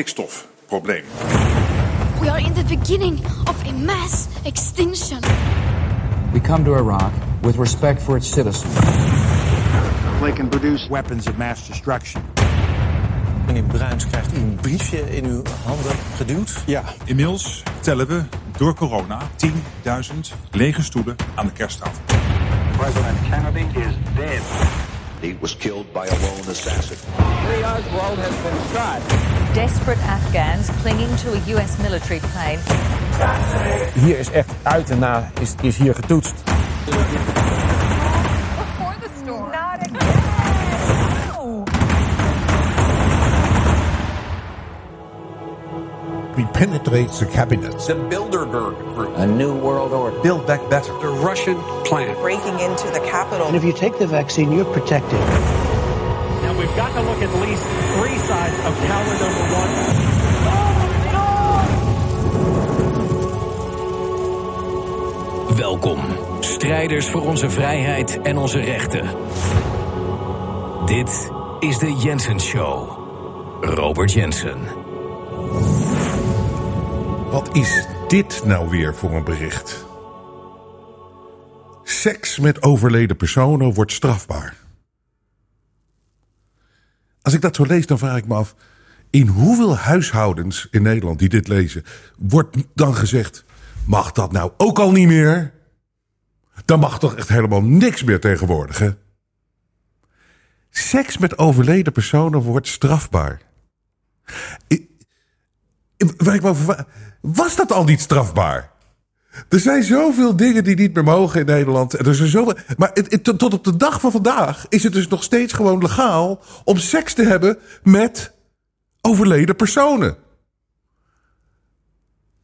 stikstofprobleem. Extinction. We come to Iraq with respect for its citizens. They can produce weapons of mass destruction. Meneer Bruins krijgt een briefje in uw handen geduwd. Ja, inmiddels tellen we door corona 10.000 lege stoelen aan de kerstavond. President Kennedy is dead. He was killed by a lone assassin. Lee Oswald has been shot. Desperate Afghans clinging to a US military plane. Hier is echt uit en na is, is hier getoetst. Before the storm. Not again. No. We penetrate the cabinet. The Bilderberg Group. A new world order. Build back better. The Russian plan. Breaking into the capital. And if you take the vaccine, you're protected. Now we've got to look at least three sides of tower number one. Welkom, strijders voor onze vrijheid en onze rechten. Dit is de Jensen Show. Robert Jensen. Wat is dit nou weer voor een bericht? Seks met overleden personen wordt strafbaar. Als ik dat zo lees, dan vraag ik me af... in hoeveel huishoudens in Nederland die dit lezen... wordt dan gezegd... mag dat nou ook al niet meer? Dan mag toch echt helemaal niks meer tegenwoordig, hè? Seks met overleden personen wordt strafbaar. Ik, ik was dat al niet strafbaar? Er zijn zoveel dingen die niet meer mogen in Nederland. Er zijn zoveel, maar tot op de dag van vandaag is het dus nog steeds gewoon legaal om seks te hebben met overleden personen.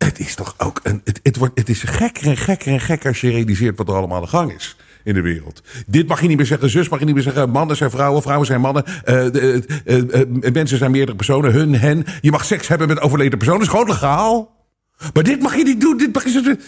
Het is toch ook een. Het, het, wordt, het is gekker en gekker en gekker als je realiseert wat er allemaal aan de gang is in de wereld. Dit mag je niet meer zeggen, zus mag je niet meer zeggen. Mannen zijn vrouwen, vrouwen zijn mannen. De, uh, uh, mensen zijn meerdere personen, hun, hen. Je mag seks hebben met overleden personen, dat is gewoon legaal. Maar dit mag je niet doen. Dit mag je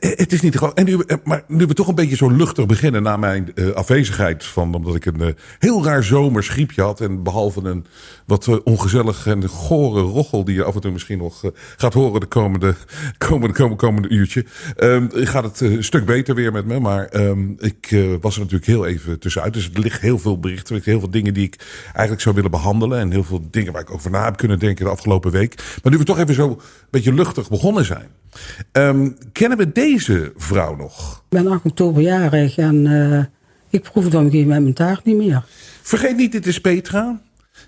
het is niet gewoon. En nu, uh, maar nu we toch een beetje zo luchtig beginnen na mijn afwezigheid. Van, omdat ik een heel raar zomersgriepje had. En behalve een wat ongezellig en gore rochel. die je af en toe misschien nog gaat horen de komende, komende, komende, komende uurtje. Ehm, gaat het een stuk beter weer met me. Maar um, ik was er natuurlijk heel even tussenuit. Dus er ligt heel veel berichten. Heel veel dingen die ik eigenlijk zou willen behandelen. En heel veel dingen waar ik over na heb kunnen denken de afgelopen week. Maar nu we toch even zo een beetje luchtig begonnen zijn. Um, kennen we deze vrouw nog? Ik ben 8 oktober jarig en uh, ik proef dan een met mijn taart niet meer. Vergeet niet, dit is Petra.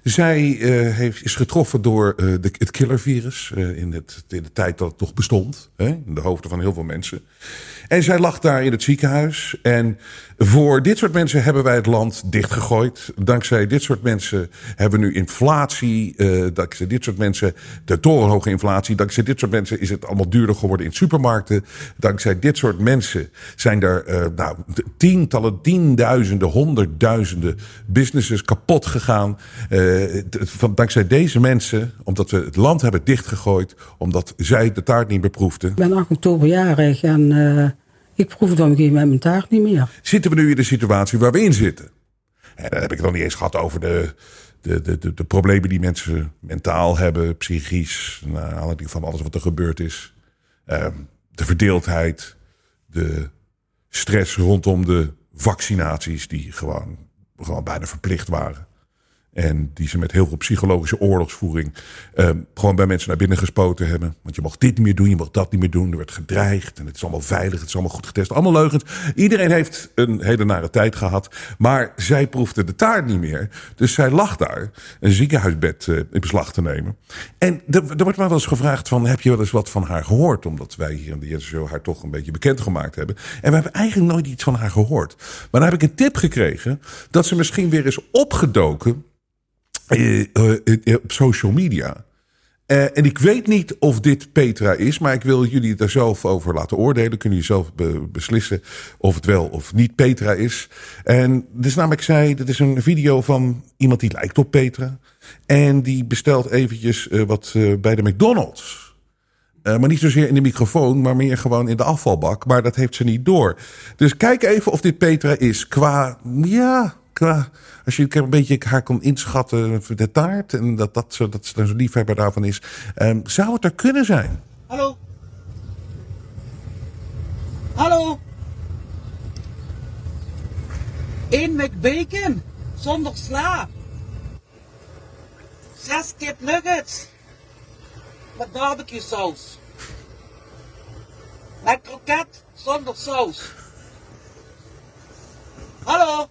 Zij uh, heeft, is getroffen door uh, de, het killervirus in, het, in de tijd dat het nog bestond. Hè, in de hoofden van heel veel mensen. En zij lag daar in het ziekenhuis. En voor dit soort mensen hebben wij het land dichtgegooid. Dankzij dit soort mensen hebben we nu inflatie. Uh, dankzij dit soort mensen de torenhoge inflatie. Dankzij dit soort mensen is het allemaal duurder geworden in supermarkten. Dankzij dit soort mensen zijn er uh, nou, tientallen, tienduizenden, honderdduizenden businesses kapot gegaan. Uh, van, dankzij deze mensen, omdat we het land hebben dichtgegooid. Omdat zij de taart niet meer proefden. Ik ben 8 oktober jarig en... Ik proef het op een gegeven moment mijn taart niet meer. Zitten we nu in de situatie waar we in zitten? En dan heb ik het nog niet eens gehad over de, de, de, de, problemen die mensen mentaal hebben, psychisch, naar aanleiding van alles wat er gebeurd is. Uh, de verdeeldheid, de stress rondom de vaccinaties, die gewoon, gewoon bijna verplicht waren. En die ze met heel veel psychologische oorlogsvoering uh, gewoon bij mensen naar binnen gespoten hebben. Want je mag dit niet meer doen, je mag dat niet meer doen. Er werd gedreigd en het is allemaal veilig, het is allemaal goed getest. Allemaal leugens. Iedereen heeft een hele nare tijd gehad. Maar zij proefde de taart niet meer. Dus zij lag daar een ziekenhuisbed uh, in beslag te nemen. En er, wordt maar wel eens gevraagd van, heb je wel eens wat van haar gehoord? Omdat wij hier in de Show haar toch een beetje bekend gemaakt hebben. En we hebben eigenlijk nooit iets van haar gehoord. Maar dan heb ik een tip gekregen dat ze misschien weer is opgedoken op social media. En ik weet niet of dit Petra is, maar ik wil jullie daar zelf over laten oordelen. Kunnen jullie zelf be beslissen of het wel of niet Petra is. En dus namelijk zei, dit is een video van iemand die lijkt op Petra. En die bestelt eventjes wat bij de McDonald's. Maar niet zozeer in de microfoon, maar meer gewoon in de afvalbak. Maar dat heeft ze niet door. Dus kijk even of dit Petra is. Qua, ja, als je een beetje haar kon inschatten, de taart. En dat, dat, ze, dat ze zo liefhebber daarvan is. Um, zou het er kunnen zijn? Hallo? Hallo? Eén McBacon, zonder sla. Zes kip nuggets. Met barbecue saus. Met kroket zonder saus. Hallo?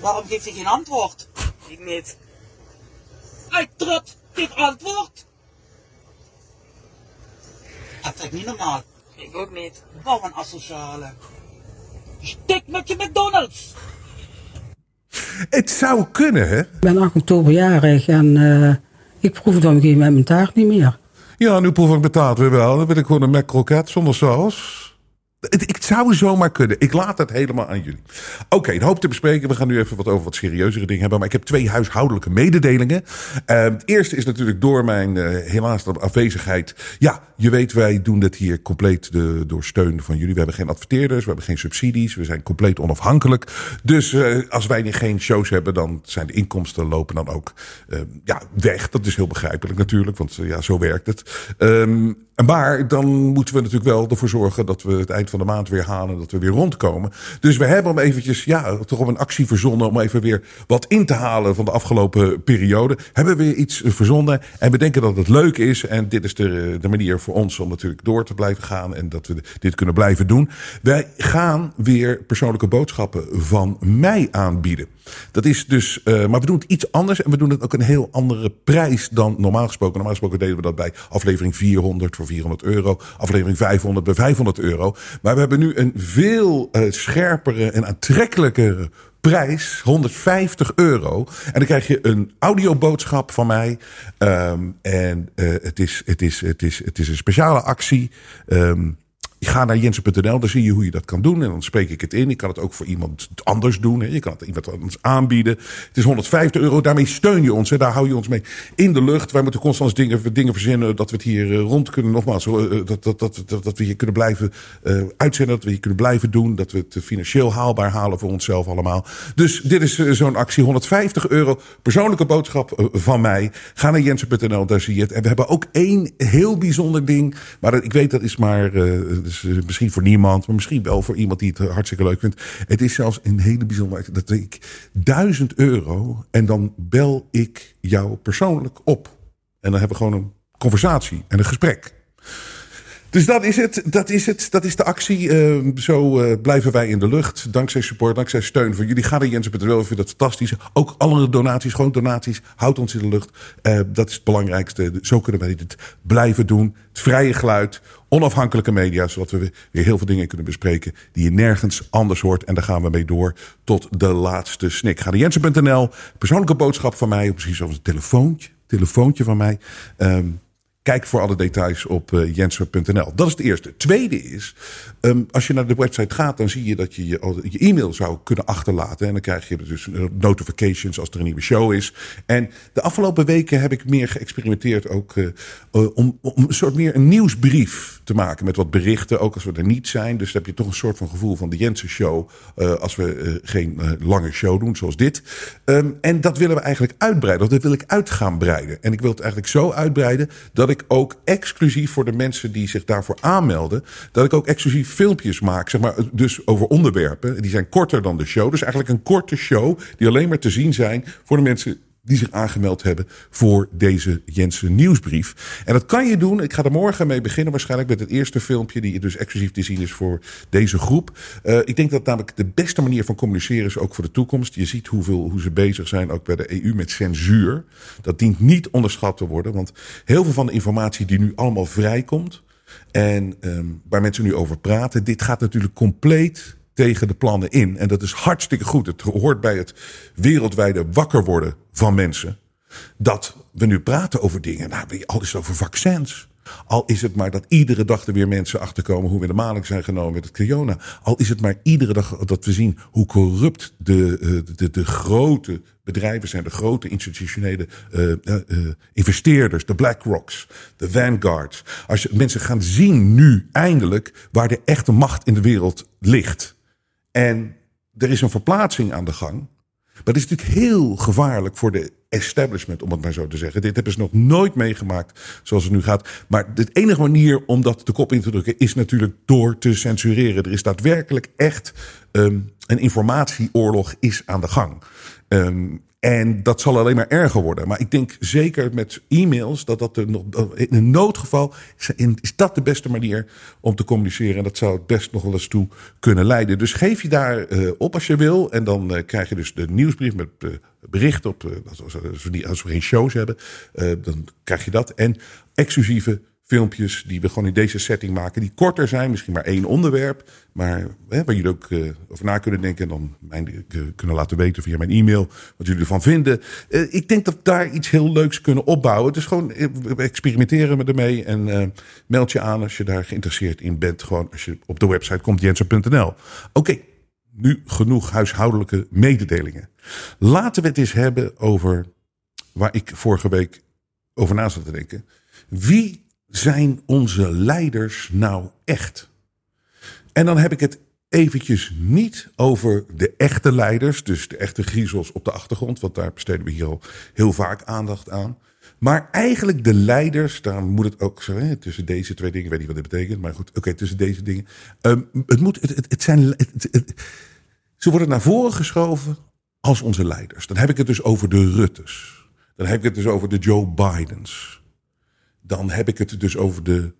Waarom geeft hij geen antwoord? Ik niet. Hij trut, dit antwoord. Dat is niet normaal. Ik ook niet. Wat een asociale. Stik met je McDonald's. Het zou kunnen, hè? Ik ben 8 oktober jarig en uh, ik proef het op een gegeven moment mijn taart niet meer. Ja, nu proef ik mijn taart weer wel. Dan wil ik gewoon een McCroket zonder saus. Het, zou zomaar kunnen. Ik laat het helemaal aan jullie. Oké, okay, een hoop te bespreken. We gaan nu even wat over wat serieuzere dingen hebben. Maar ik heb twee huishoudelijke mededelingen. Uh, het eerste is natuurlijk door mijn uh, helaas afwezigheid. Ja, je weet, wij doen dit hier compleet de, door steun van jullie. We hebben geen adverteerders, we hebben geen subsidies. We zijn compleet onafhankelijk. Dus uh, als wij geen shows hebben, dan zijn de inkomsten lopen dan ook ja, weg. Dat is heel begrijpelijk natuurlijk, want ja, zo werkt het. Um, maar dan moeten we natuurlijk wel ervoor zorgen dat we het eind van de maand weer halen. Dat we weer rondkomen. Dus we hebben om eventjes, ja, toch op een actie verzonnen. Om even weer wat in te halen van de afgelopen periode. Hebben we weer iets verzonnen. En we denken dat het leuk is. En dit is de, de manier voor ons om natuurlijk door te blijven gaan. En dat we dit kunnen blijven doen. Wij gaan weer persoonlijke boodschappen van mij aanbieden. Dat is dus, uh, maar we doen het iets anders. En we doen het ook een heel andere prijs dan normaal gesproken. Normaal gesproken deden we dat bij aflevering 400 voor 400 euro. Aflevering 500 bij 500 euro. Maar we hebben nu een veel uh, scherpere en aantrekkelijkere prijs, 150 euro. En dan krijg je een audioboodschap van mij. Um, en uh, het, is, het, is, het, is, het is een speciale actie. Um, Ga naar jensen.nl, daar zie je hoe je dat kan doen. En dan spreek ik het in. Ik kan het ook voor iemand anders doen. Hè. Je kan het iemand anders aanbieden. Het is 150 euro. Daarmee steun je ons. Daar hou je ons mee in de lucht. Wij moeten constant dingen, dingen verzinnen. Dat we het hier rond kunnen. Nogmaals, dat, dat, dat, dat, dat we hier kunnen blijven uh, uitzenden. Dat we hier kunnen blijven doen. Dat we het financieel haalbaar halen voor onszelf allemaal. Dus dit is zo'n actie. 150 euro. Persoonlijke boodschap van mij. Ga naar jensen.nl, daar zie je het. En we hebben ook één heel bijzonder ding. Maar ik weet dat is maar dus misschien voor niemand, maar misschien wel voor iemand die het hartstikke leuk vindt. Het is zelfs een hele bijzondere. Dat ik duizend euro en dan bel ik jou persoonlijk op. En dan hebben we gewoon een conversatie en een gesprek. Dus dat is het. Dat is het. Dat is de actie. Uh, zo uh, blijven wij in de lucht. Dankzij support, dankzij steun van jullie. Ga naar Jensen.nl. Ik vind dat fantastisch. Ook alle donaties, gewoon donaties. Houd ons in de lucht. Dat is het belangrijkste. Zo kunnen wij dit blijven doen. Het vrije geluid. Onafhankelijke media. Zodat we weer heel veel dingen kunnen bespreken. Die je nergens anders hoort. En daar gaan we mee door tot de laatste snik. Ga naar Jensen.nl. Persoonlijke boodschap van mij. Of misschien zelfs een telefoontje. Telefoontje van mij. Um, Kijk voor alle details op uh. Dat is het eerste. Tweede is, um, als je naar de website gaat, dan zie je dat je je, je e-mail zou kunnen achterlaten. En dan krijg je dus notifications als er een nieuwe show is. En de afgelopen weken heb ik meer geëxperimenteerd ook uh, om, een soort meer een nieuwsbrief te maken met wat berichten. Ook als we er niet zijn. Dus dan heb je toch een soort van gevoel van de Jensen show. als we geen lange show doen zoals dit. Um, en dat willen we eigenlijk uitbreiden. Of dat wil ik uit gaan breiden. En ik wil het eigenlijk zo uitbreiden dat ik ook exclusief voor de mensen die zich daarvoor aanmelden, dat ik ook exclusief filmpjes maak, zeg maar, dus over onderwerpen. Die zijn korter dan de show. Dus eigenlijk een korte show die alleen maar te zien zijn voor de mensen die zich aangemeld hebben voor deze Jensen nieuwsbrief. En dat kan je doen. Ik ga er morgen mee beginnen, waarschijnlijk met het eerste filmpje, die dus exclusief te zien is voor deze groep. Uh, ik denk dat namelijk de beste manier van communiceren is ook voor de toekomst. Je ziet hoeveel, hoe ze bezig zijn, ook bij de EU, met censuur. Dat dient niet onderschat te worden, want heel veel van de informatie die nu allemaal vrijkomt en um, waar mensen nu over praten, dit gaat natuurlijk compleet tegen de plannen in. En dat is hartstikke goed. Het hoort bij het wereldwijde wakker worden van mensen. Dat we nu praten over dingen. Nou, al is het over vaccins. Al is het maar dat iedere dag er weer mensen achterkomen hoe we de maling zijn genomen met het corona. Al is het maar iedere dag dat we zien hoe corrupt de, de, de, de grote bedrijven zijn, de grote institutionele uh, uh, investeerders, de BlackRocks, de Vanguards. Als mensen gaan zien nu eindelijk waar de echte macht in de wereld ligt. En er is een verplaatsing aan de gang. Maar dat is natuurlijk heel gevaarlijk voor de establishment, om het maar zo te zeggen. Dit hebben ze nog nooit meegemaakt zoals het nu gaat. Maar de enige manier om dat de kop in te drukken is natuurlijk door te censureren. Er is daadwerkelijk echt um, een informatieoorlog is aan de gang. Um, en dat zal alleen maar erger worden. Maar ik denk zeker met e-mails dat dat nog, in een noodgeval is dat de beste manier om te communiceren. En dat zou het best nog wel eens toe kunnen leiden. Dus geef je daar uh, op als je wil. En dan uh, krijg je dus de nieuwsbrief met uh, bericht op. als we geen shows hebben, dan krijg je dat. En exclusieve filmpjes die we gewoon in deze setting maken. Die korter zijn, misschien maar één onderwerp. Maar hè, waar jullie ook uh, over na kunnen denken. En dan mijn, uh, kunnen laten weten via mijn e-mail wat jullie ervan vinden. Uh, ik denk dat we daar iets heel leuks kunnen opbouwen. Het is gewoon, experimenteren met ermee. En meld je aan als je daar geïnteresseerd in bent. Gewoon als je op de website komt, jensen.nl. Oké, nu genoeg huishoudelijke mededelingen. Laten we het eens hebben over waar ik vorige week over na zat te denken. Wie zijn onze leiders nou echt? En dan heb ik het eventjes niet over de echte leiders, dus de echte griezels op de achtergrond, want daar besteden we hier al heel vaak aandacht aan. Maar eigenlijk de leiders, daar moet het ook zo, tussen deze twee dingen, ik weet niet wat dit betekent, maar goed, oké, tussen deze dingen. Um, het, moet, het, het, zijn, het, ze worden naar voren geschoven als onze leiders. Dan heb ik het dus over de Ruttes. Dan heb ik het dus over de Joe Bidens dan heb ik het dus over de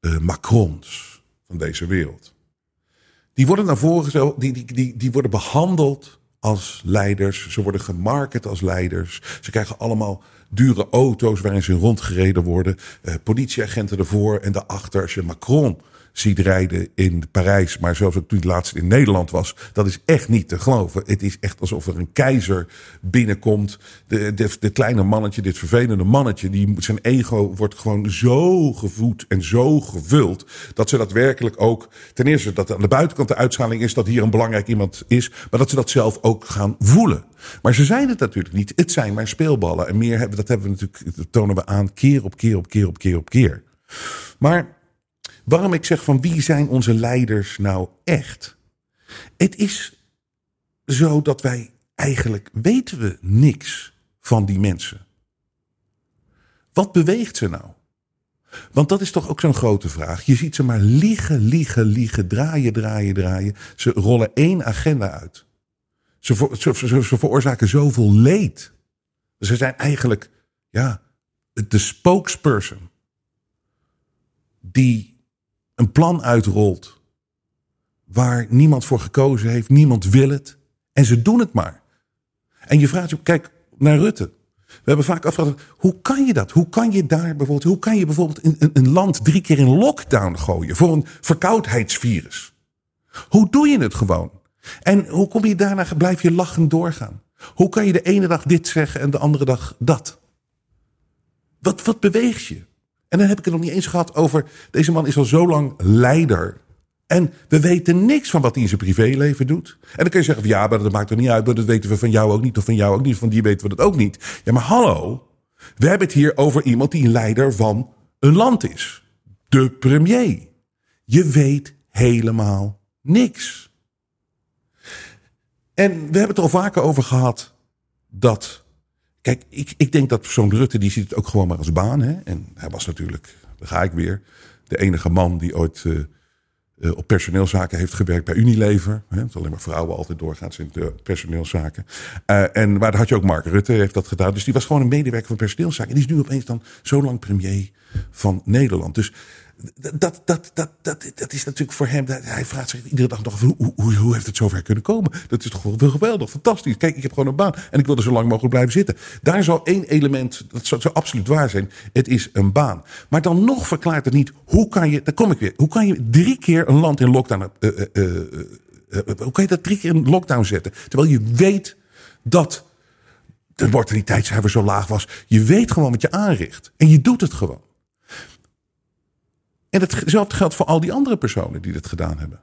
uh, Macrons van deze wereld. Die worden naar voren die, die, die, die worden behandeld als leiders. Ze worden gemarket als leiders. Ze krijgen allemaal dure auto's waarin ze rondgereden worden. Uh, politieagenten ervoor en daarachter. Als je Macron ziet rijden in Parijs, maar zoals het toen laatst in Nederland was, dat is echt niet te geloven. Het is echt alsof er een keizer binnenkomt. De, de, de kleine mannetje, dit vervelende mannetje, die, zijn ego wordt gewoon zo gevoed en zo gevuld, dat ze daadwerkelijk ook, ten eerste dat aan de buitenkant de uitschaling is dat hier een belangrijk iemand is, maar dat ze dat zelf ook gaan voelen. Maar ze zijn het natuurlijk niet. Het zijn maar speelballen. En meer hebben, dat hebben we natuurlijk, dat tonen we aan keer op keer op keer op keer op keer. Maar Waarom ik zeg van wie zijn onze leiders nou echt? Het is zo dat wij eigenlijk weten we niks van die mensen. Wat beweegt ze nou? Want dat is toch ook zo'n grote vraag. Je ziet ze maar liegen, liegen, liegen, draaien, draaien, draaien. Ze rollen één agenda uit. Ze, ze, veroorzaken zoveel leed. Ze zijn eigenlijk, ja, de spokesperson. Die een plan uitrolt waar niemand voor gekozen heeft, niemand wil het. En ze doen het maar. En je vraagt je, kijk naar Rutte. We hebben vaak afgevraagd, hoe kan je dat? Hoe kan je daar bijvoorbeeld, hoe kan je bijvoorbeeld een, een land drie keer in lockdown gooien voor een verkoudheidsvirus? Hoe doe je het gewoon? En hoe kom je daarna, blijf je lachend doorgaan? Hoe kan je de ene dag dit zeggen en de andere dag dat? Wat, wat beweegt je? En dan heb ik het nog niet eens gehad over. Deze man is al zo lang leider. En we weten niks van wat hij in zijn privéleven doet. En dan kun je zeggen: van, ja, maar dat maakt er niet uit. Dat weten we van jou ook niet. Of van jou ook niet. Van die weten we dat ook niet. Ja, maar hallo. We hebben het hier over iemand die een leider van een land is. De premier. Je weet helemaal niks. En we hebben het al vaker over gehad dat Kijk, ik, ik denk dat zo'n Rutte, die ziet het ook gewoon maar als baan. Hè? En hij was natuurlijk, daar ga ik weer, de enige man die ooit uh, uh, op personeelszaken heeft gewerkt bij Unilever. Hè? Het alleen maar vrouwen altijd doorgaans in de personeelszaken. Uh, en, daar had je ook Mark Rutte, heeft dat gedaan. Dus die was gewoon een medewerker van personeelszaken. En die is nu opeens dan zo lang premier van Nederland. Dus dat, dat, dat, dat, dat is natuurlijk voor hem. Hij vraagt zich iedere dag nog: hoe, hoe, hoe heeft het zover kunnen komen? Dat is toch wel geweldig, fantastisch. Kijk, ik heb gewoon een baan en ik wil er zo lang mogelijk blijven zitten. Daar zal één element, dat zou, zou absoluut waar zijn: het is een baan. Maar dan nog verklaart het niet hoe kan je, daar kom ik weer, hoe kan je drie keer een land in lockdown uh, uh, eh, hoe kan je dat drie keer in lockdown zetten? Terwijl je weet dat de mortaliteitscijfer zo laag was. Je weet gewoon wat je aanricht. En je doet het gewoon. En hetzelfde geldt voor al die andere personen die dit gedaan hebben.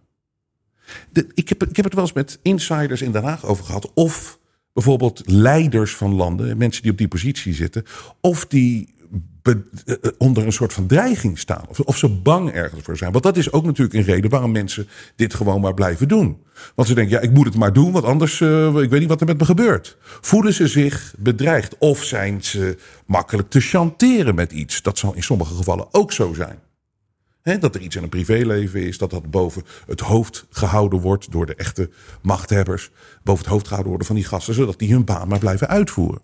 Ik, heb, ik heb het wel eens met insiders in Den Haag over gehad. Of bijvoorbeeld leiders van landen, mensen die op die positie zitten. Of die onder een soort van dreiging staan. Of, of ze bang ergens voor zijn. Want dat is ook natuurlijk een reden waarom mensen dit gewoon maar blijven doen. Want ze denken, ja, ik moet het maar doen, want anders, uh, ik weet niet wat er met me gebeurt. Voelen ze zich bedreigd? Of zijn ze makkelijk te chanteren met iets? Dat zal in sommige gevallen ook zo zijn. Dat er iets in een privéleven is, dat dat boven het hoofd gehouden wordt door de echte machthebbers. Boven het hoofd gehouden worden van die gasten, zodat die hun baan maar blijven uitvoeren.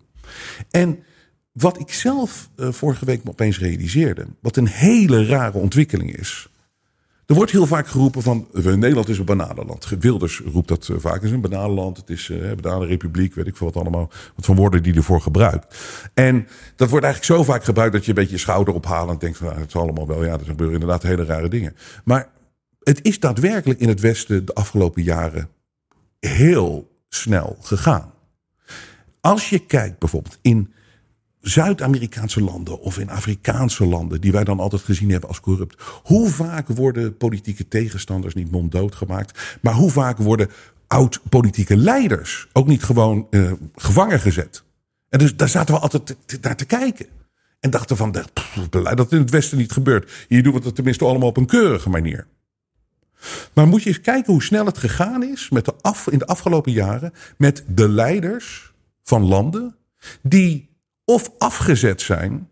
En wat ik zelf uh, vorige week me opeens realiseerde, wat een hele rare ontwikkeling is. Er wordt heel vaak geroepen van Nederland is een bananenland. Wilders roept dat uh, vaak. Het is een bananenland, het is uh, bananenrepubliek, weet ik veel wat allemaal. Wat van woorden die ervoor gebruikt. En dat wordt eigenlijk zo vaak gebruikt dat je een beetje je schouder ophalen en denkt van nou, het is allemaal wel, ja, er gebeuren inderdaad hele rare dingen. Maar het is daadwerkelijk in het Westen de afgelopen jaren heel snel gegaan. Als je kijkt bijvoorbeeld in Zuid-Amerikaanse landen of in Afrikaanse landen, die wij dan altijd gezien hebben als corrupt. Hoe vaak worden politieke tegenstanders niet monddood gemaakt, maar hoe vaak worden oud-politieke leiders ook niet gewoon uh, gevangen gezet? En dus daar zaten we altijd naar te kijken. En dachten van, dat in het Westen niet gebeurt. Hier doen we het tenminste allemaal op een keurige manier. Maar moet je eens kijken hoe snel het gegaan is met de af, in de afgelopen jaren met de leiders van landen die of afgezet zijn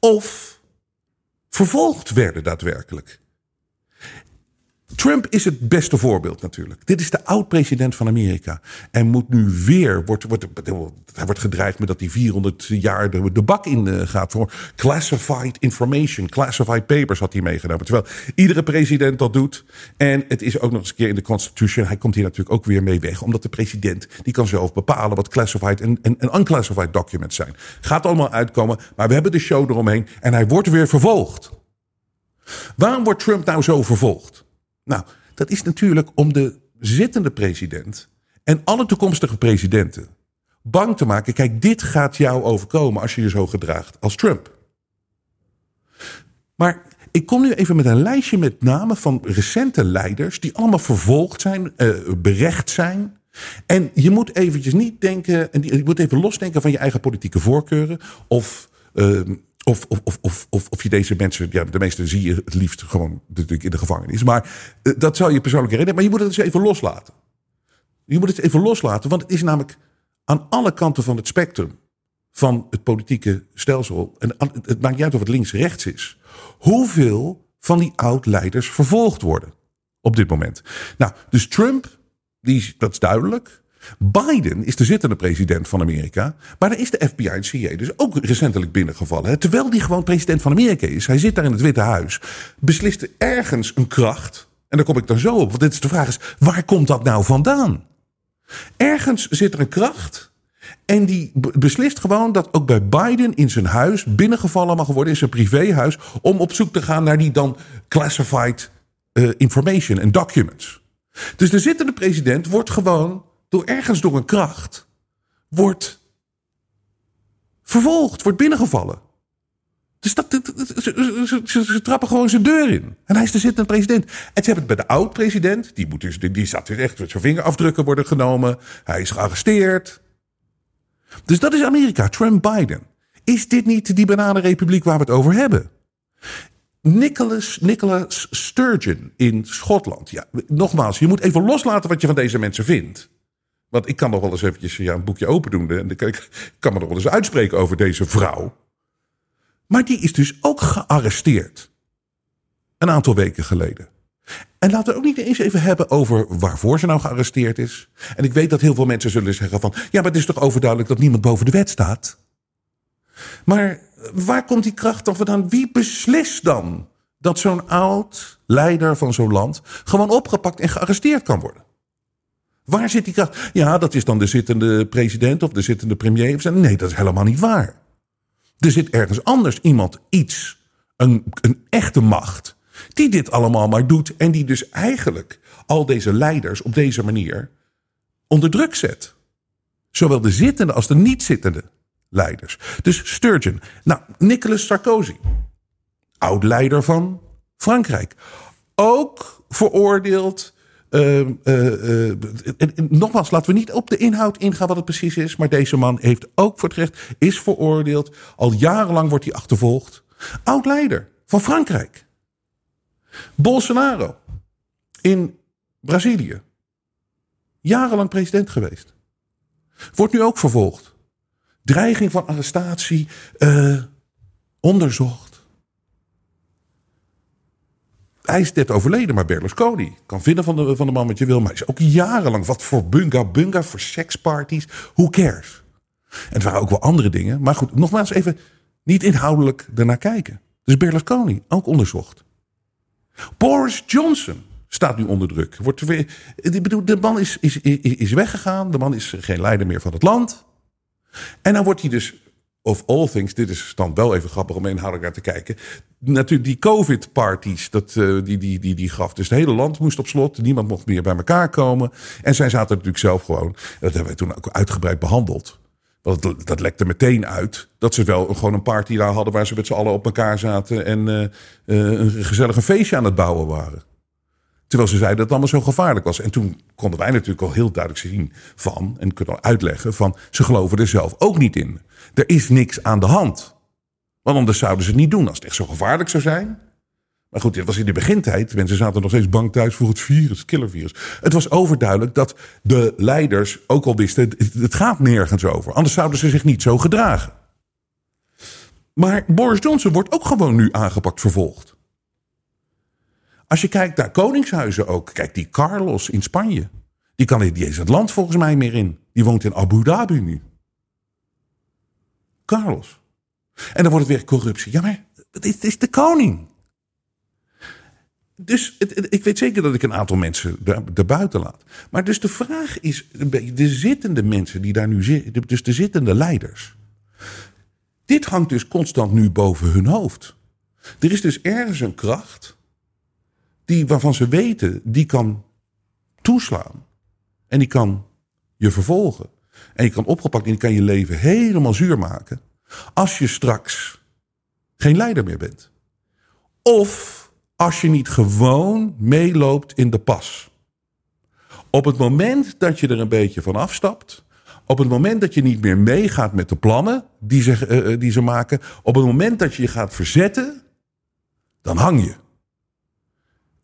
of vervolgd werden daadwerkelijk. Trump is het beste voorbeeld natuurlijk. Dit is de oud-president van Amerika. En moet nu weer, wordt, wordt, hij wordt gedreigd met dat hij 400 jaar de, de bak in uh, gaat voor classified information, classified papers had hij meegenomen. Terwijl iedere president dat doet. En het is ook nog eens een keer in de Constitution. Hij komt hier natuurlijk ook weer mee weg. Omdat de president, die kan zelf bepalen wat classified en, en, en unclassified documents zijn. Gaat allemaal uitkomen, maar we hebben de show eromheen. En hij wordt weer vervolgd. Waarom wordt Trump nou zo vervolgd? Nou, dat is natuurlijk om de zittende president en alle toekomstige presidenten bang te maken. Kijk, dit gaat jou overkomen als je je zo gedraagt als Trump. Maar ik kom nu even met een lijstje met namen van recente leiders die allemaal vervolgd zijn, uh, berecht zijn. En je moet eventjes niet denken, en je moet even losdenken van je eigen politieke voorkeuren of uh, of, of, of, of, of, je deze mensen, ja, de meeste zie je het liefst gewoon natuurlijk in de gevangenis. Maar uh, dat zou je persoonlijk herinneren. Maar je moet het eens even loslaten. Je moet het even loslaten, want het is namelijk aan alle kanten van het spectrum van het politieke stelsel. En het maakt niet uit of het links-rechts is. Hoeveel van die oud-leiders vervolgd worden op dit moment. Nou, dus Trump, die, dat is duidelijk. Biden is de zittende president van Amerika. Maar daar is de FBI en CIA dus ook recentelijk binnengevallen. Terwijl die gewoon president van Amerika is. Hij zit daar in het Witte Huis. Beslist ergens een kracht. En daar kom ik dan zo op. Want dit is de vraag is, waar komt dat nou vandaan? Ergens zit er een kracht. En die beslist gewoon dat ook bij Biden in zijn huis binnengevallen mag worden, in zijn privéhuis, om op zoek te gaan naar die dan classified uh, information en documents. Dus de zittende president wordt gewoon door ergens door een kracht wordt vervolgd, wordt binnengevallen. Dus dat, ze, trappen gewoon zijn deur in. En hij is de zittende president. En ze hebben het bij de oud-president. Die, moet dus, die, zat weer echt met zijn vingerafdrukken worden genomen. Hij is gearresteerd. Dus dat is Amerika, Trump-Biden. Is dit niet die bananenrepubliek waar we het over hebben? Nicholas, Nicholas Sturgeon in Schotland. Ja, nogmaals, je moet even loslaten wat je van deze mensen vindt. Want ik kan nog wel eens eventjes een boekje open doen. En ik kan me nog wel eens uitspreken over deze vrouw. Maar die is dus ook gearresteerd. Een aantal weken geleden. En laten we ook niet eens even hebben over waarvoor ze nou gearresteerd is. En ik weet dat heel veel mensen zullen zeggen van... ja, maar het is toch overduidelijk dat niemand boven de wet staat? Maar waar komt die kracht dan vandaan? Wie beslist dan dat zo'n oud leider van zo'n land... gewoon opgepakt en gearresteerd kan worden? Waar zit die kracht? Ja, dat is dan de zittende president of de zittende premier. Nee, dat is helemaal niet waar. Er zit ergens anders iemand, iets, een, een echte macht, Die dit allemaal maar doet en die dus eigenlijk al deze leiders op deze manier onder druk zet. Zowel de zittende als de niet-zittende leiders. Dus Sturgeon. Nou, Nicolas Sarkozy. Oud-leider van Frankrijk. Ook veroordeeld. Uh, uh, uh, nogmaals, laten we niet op de inhoud ingaan wat het precies is. Maar deze man heeft ook voor recht, is veroordeeld. Al jarenlang wordt hij achtervolgd. Oud-leider van Frankrijk. Bolsonaro. In Brazilië. Jarenlang president geweest. Wordt nu ook vervolgd. Dreiging van arrestatie. Uh, onderzocht. Hij is net overleden, maar Berlusconi. Kan vinden van de, van de man wat je wil. Maar is ook jarenlang. Wat voor bunga bunga, voor seksparties. Who cares? En het waren ook wel andere dingen. Maar goed, nogmaals even niet inhoudelijk ernaar kijken. Dus Berlusconi, ook onderzocht. Boris Johnson staat nu onder druk. Wordt weer, ik bedoel, de man is, is, is weggegaan. De man is geen leider meer van het land. En dan wordt hij dus, of all things, dit is dan wel even grappig om inhoudelijk naar te kijken. Natuurlijk die COVID-parties, dat, uh, die, die, die, die gaf. Dus het hele land moest op slot. Niemand mocht meer bij elkaar komen. En zij zaten natuurlijk zelf gewoon. Dat hebben we toen ook uitgebreid behandeld. Want dat, dat lekte meteen uit dat ze wel gewoon een party daar hadden waar ze met z'n allen op elkaar zaten en uh, uh, een gezellig feestje aan het bouwen waren. Terwijl ze zeiden dat het allemaal zo gevaarlijk was. En toen konden wij natuurlijk al heel duidelijk zien van, en kunnen uitleggen van, ze geloven er zelf ook niet in. Er is niks aan de hand. Want anders zouden ze het niet doen als het echt zo gevaarlijk zou zijn. Maar goed, dit was in de begintijd. Mensen zaten nog steeds bang thuis voor het virus, killervirus. Het was overduidelijk dat de leiders ook al wisten, het gaat nergens over. Anders zouden ze zich niet zo gedragen. Maar Boris Johnson wordt ook gewoon nu aangepakt, vervolgd. Als je kijkt naar koningshuizen ook. Kijk, die Carlos in Spanje. Die kan niet eens het land volgens mij meer in. Die woont in Abu Dhabi nu. Carlos. En dan wordt het weer corruptie. Ja, maar het is de koning. Dus ik weet zeker dat ik een aantal mensen erbuiten laat. Maar dus de vraag is, de zittende mensen die daar nu zitten, dus de zittende leiders. Dit hangt dus constant nu boven hun hoofd. Er is dus ergens een kracht die, waarvan ze weten, die kan toeslaan. En die kan je vervolgen. En je kan opgepakt en die kan je leven helemaal zuur maken. Als je straks geen leider meer bent. Of als je niet gewoon meeloopt in de pas. Op het moment dat je er een beetje van afstapt. Op het moment dat je niet meer meegaat met de plannen die ze, uh, die ze maken. Op het moment dat je je gaat verzetten. Dan hang je.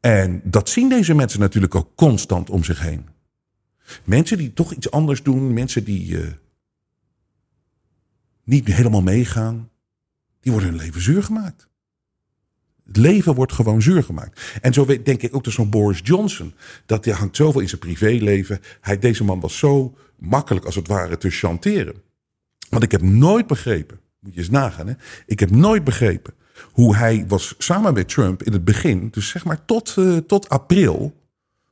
En dat zien deze mensen natuurlijk ook constant om zich heen. Mensen die toch iets anders doen, mensen die uh, niet helemaal meegaan, die worden hun leven zuur gemaakt. Het leven wordt gewoon zuur gemaakt. En zo denk ik ook dat zo'n Boris Johnson, dat hij hangt zoveel in zijn privéleven. Hij, deze man was zo makkelijk als het ware te chanteren. Want ik heb nooit begrepen, moet je eens nagaan, hè? ik heb nooit begrepen hoe hij was samen met Trump in het begin, dus zeg maar tot, uh, tot april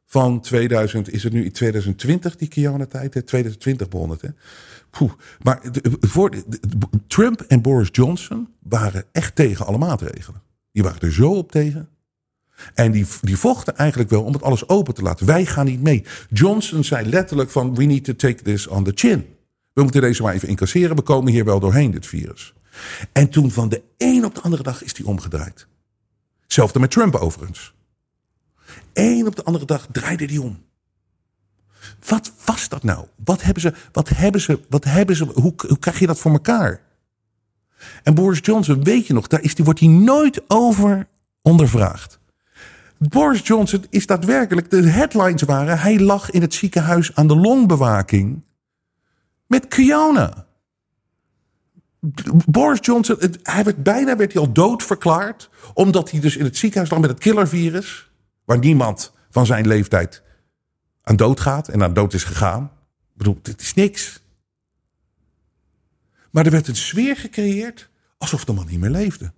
van 2000, is het nu in 2020 die Kiana-tijd? 2020 begon het, hè? Poeh. Maar de, voor, Trump en Boris Johnson waren echt tegen alle maatregelen. Die waren er zo op tegen. En die, die vochten eigenlijk wel om het alles open te laten. Wij gaan niet mee. Johnson zei letterlijk van we need to take this on the chin. We moeten deze maar even incasseren. We komen hier wel doorheen, dit virus. En toen van de een op de andere dag is die omgedraaid. Hetzelfde met Trump overigens. Eén op de andere dag draaide die om. Wat was dat nou? Wat hebben ze, wat hebben ze, wat hebben ze, hoe, hoe krijg je dat voor elkaar? En Boris Johnson, weet je nog, daar is die, wordt hij nooit over ondervraagd. Boris Johnson is daadwerkelijk, de headlines waren, hij lag in het ziekenhuis aan de longbewaking met Kiona. Boris Johnson, hij werd bijna werd hij al dood verklaard, omdat hij dus in het ziekenhuis lag met het killervirus, waar niemand van zijn leeftijd aan dood gaat en aan dood is gegaan. Ik bedoel, dit is niks. Maar er werd een sfeer gecreëerd alsof de man niet meer leefde.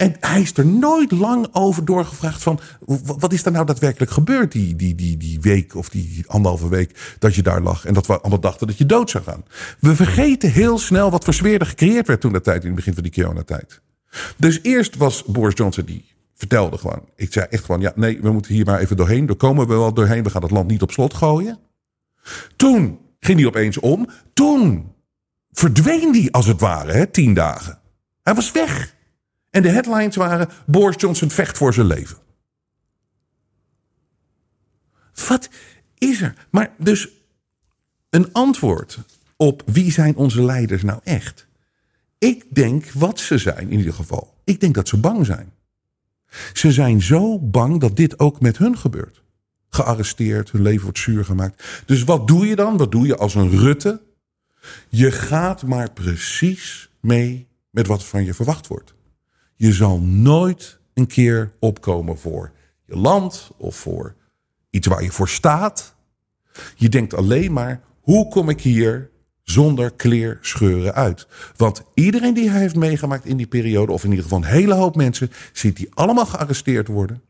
En hij is er nooit lang over doorgevraagd van... wat is er nou daadwerkelijk gebeurd die, die, die, die week of die anderhalve week dat je daar lag... en dat we allemaal dachten dat je dood zou gaan. We vergeten heel snel wat voor sfeer er gecreëerd werd toen de tijd... in het begin van die corona-tijd. Dus eerst was Boris Johnson die vertelde gewoon. Ik zei echt gewoon, ja, nee, we moeten hier maar even doorheen. Daar komen we wel doorheen. We gaan het land niet op slot gooien. Toen ging hij opeens om. Toen verdween hij als het ware, hè, tien dagen. Hij was weg. En de headlines waren: Boris Johnson vecht voor zijn leven. Wat is er? Maar dus een antwoord op wie zijn onze leiders nou echt? Ik denk wat ze zijn in ieder geval. Ik denk dat ze bang zijn. Ze zijn zo bang dat dit ook met hun gebeurt. Gearresteerd, hun leven wordt zuur gemaakt. Dus wat doe je dan? Wat doe je als een Rutte? Je gaat maar precies mee met wat van je verwacht wordt. Je zal nooit een keer opkomen voor je land of voor iets waar je voor staat. Je denkt alleen maar: hoe kom ik hier zonder kleerscheuren uit? Want iedereen die hij heeft meegemaakt in die periode, of in ieder geval een hele hoop mensen, ziet die allemaal gearresteerd worden.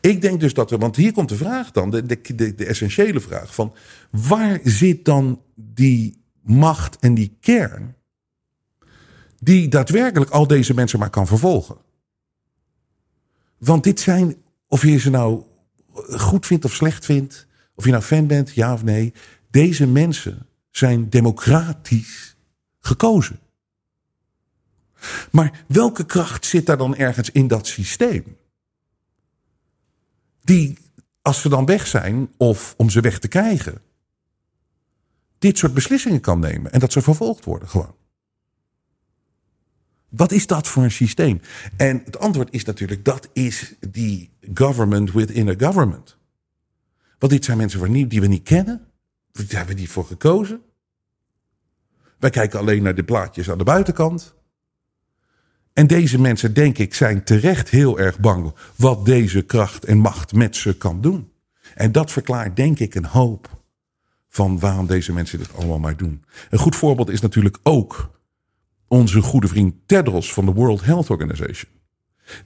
Ik denk dus dat er, want hier komt de vraag dan, de, de, de, de essentiële vraag van waar zit dan die macht en die kern die daadwerkelijk al deze mensen maar kan vervolgen? Want dit zijn, of je ze nou goed vindt of slecht vindt, of je nou fan bent, ja of nee, deze mensen zijn democratisch gekozen. Maar welke kracht zit daar dan ergens in dat systeem? Die, als ze dan weg zijn, of om ze weg te krijgen, dit soort beslissingen kan nemen en dat ze vervolgd worden gewoon. Wat is dat voor een systeem? En het antwoord is natuurlijk, dat is die government within a government. Want dit zijn mensen die we niet kennen. Daar hebben we niet voor gekozen. Wij kijken alleen naar de plaatjes aan de buitenkant. En deze mensen, denk ik, zijn terecht heel erg bang wat deze kracht en macht met ze kan doen. En dat verklaart, denk ik, een hoop van waarom deze mensen dit allemaal maar doen. Een goed voorbeeld is natuurlijk ook onze goede vriend Tedros van de World Health Organization.